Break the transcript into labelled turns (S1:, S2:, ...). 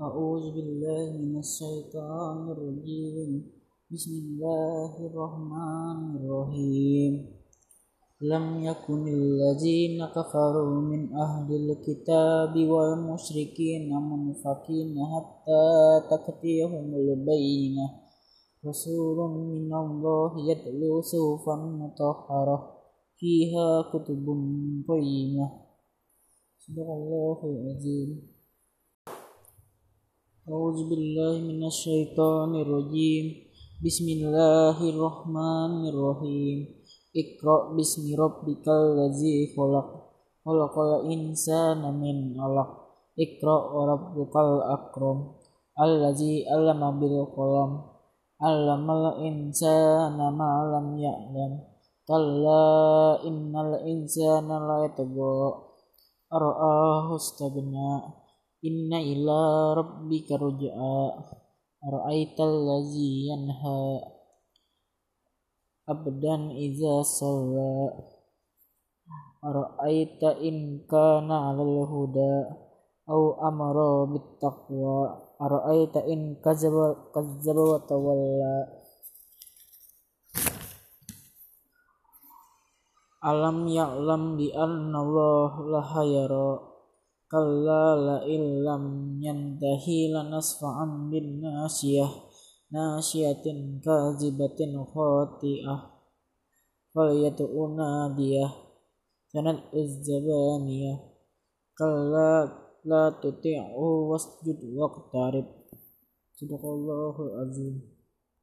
S1: أعوذ بالله من الشيطان الرجيم. بسم الله الرحمن الرحيم. لم يكن الذين كفروا من أهل الكتاب والمشركين منفكين حتى تأتيهم البينة. رسول من الله يتلو صحفا مطهرة فيها كتب قيمة صدق الله العظيم. أعوذ بالله من الشيطان الرجيم بسم الله الرحمن الرحيم اقرأ باسم ربك الذي خلق خلق الإنسان من علق اقرأ وربك الأكرم الذي علم بالقلم علم الإنسان ما لم يعلم كلا إن الإنسان لا يطغى أرآه استغنى inna ila rabbika ruj'a ara'aital ladzi yanha. Abdan idza sawa, ara'aita in kana 'alal huda. Aw amara bit taqwa ara'aita in kazaba wa tawalla. Alam ya'lam bi anna Allah كلا لئن لم ينتهي لنصفعا بالناشية ناشية كاذبة خاطئة فليدع ناديه سندع الزبانية كلا لا تطيعه واسجد واقترب صدق الله العظيم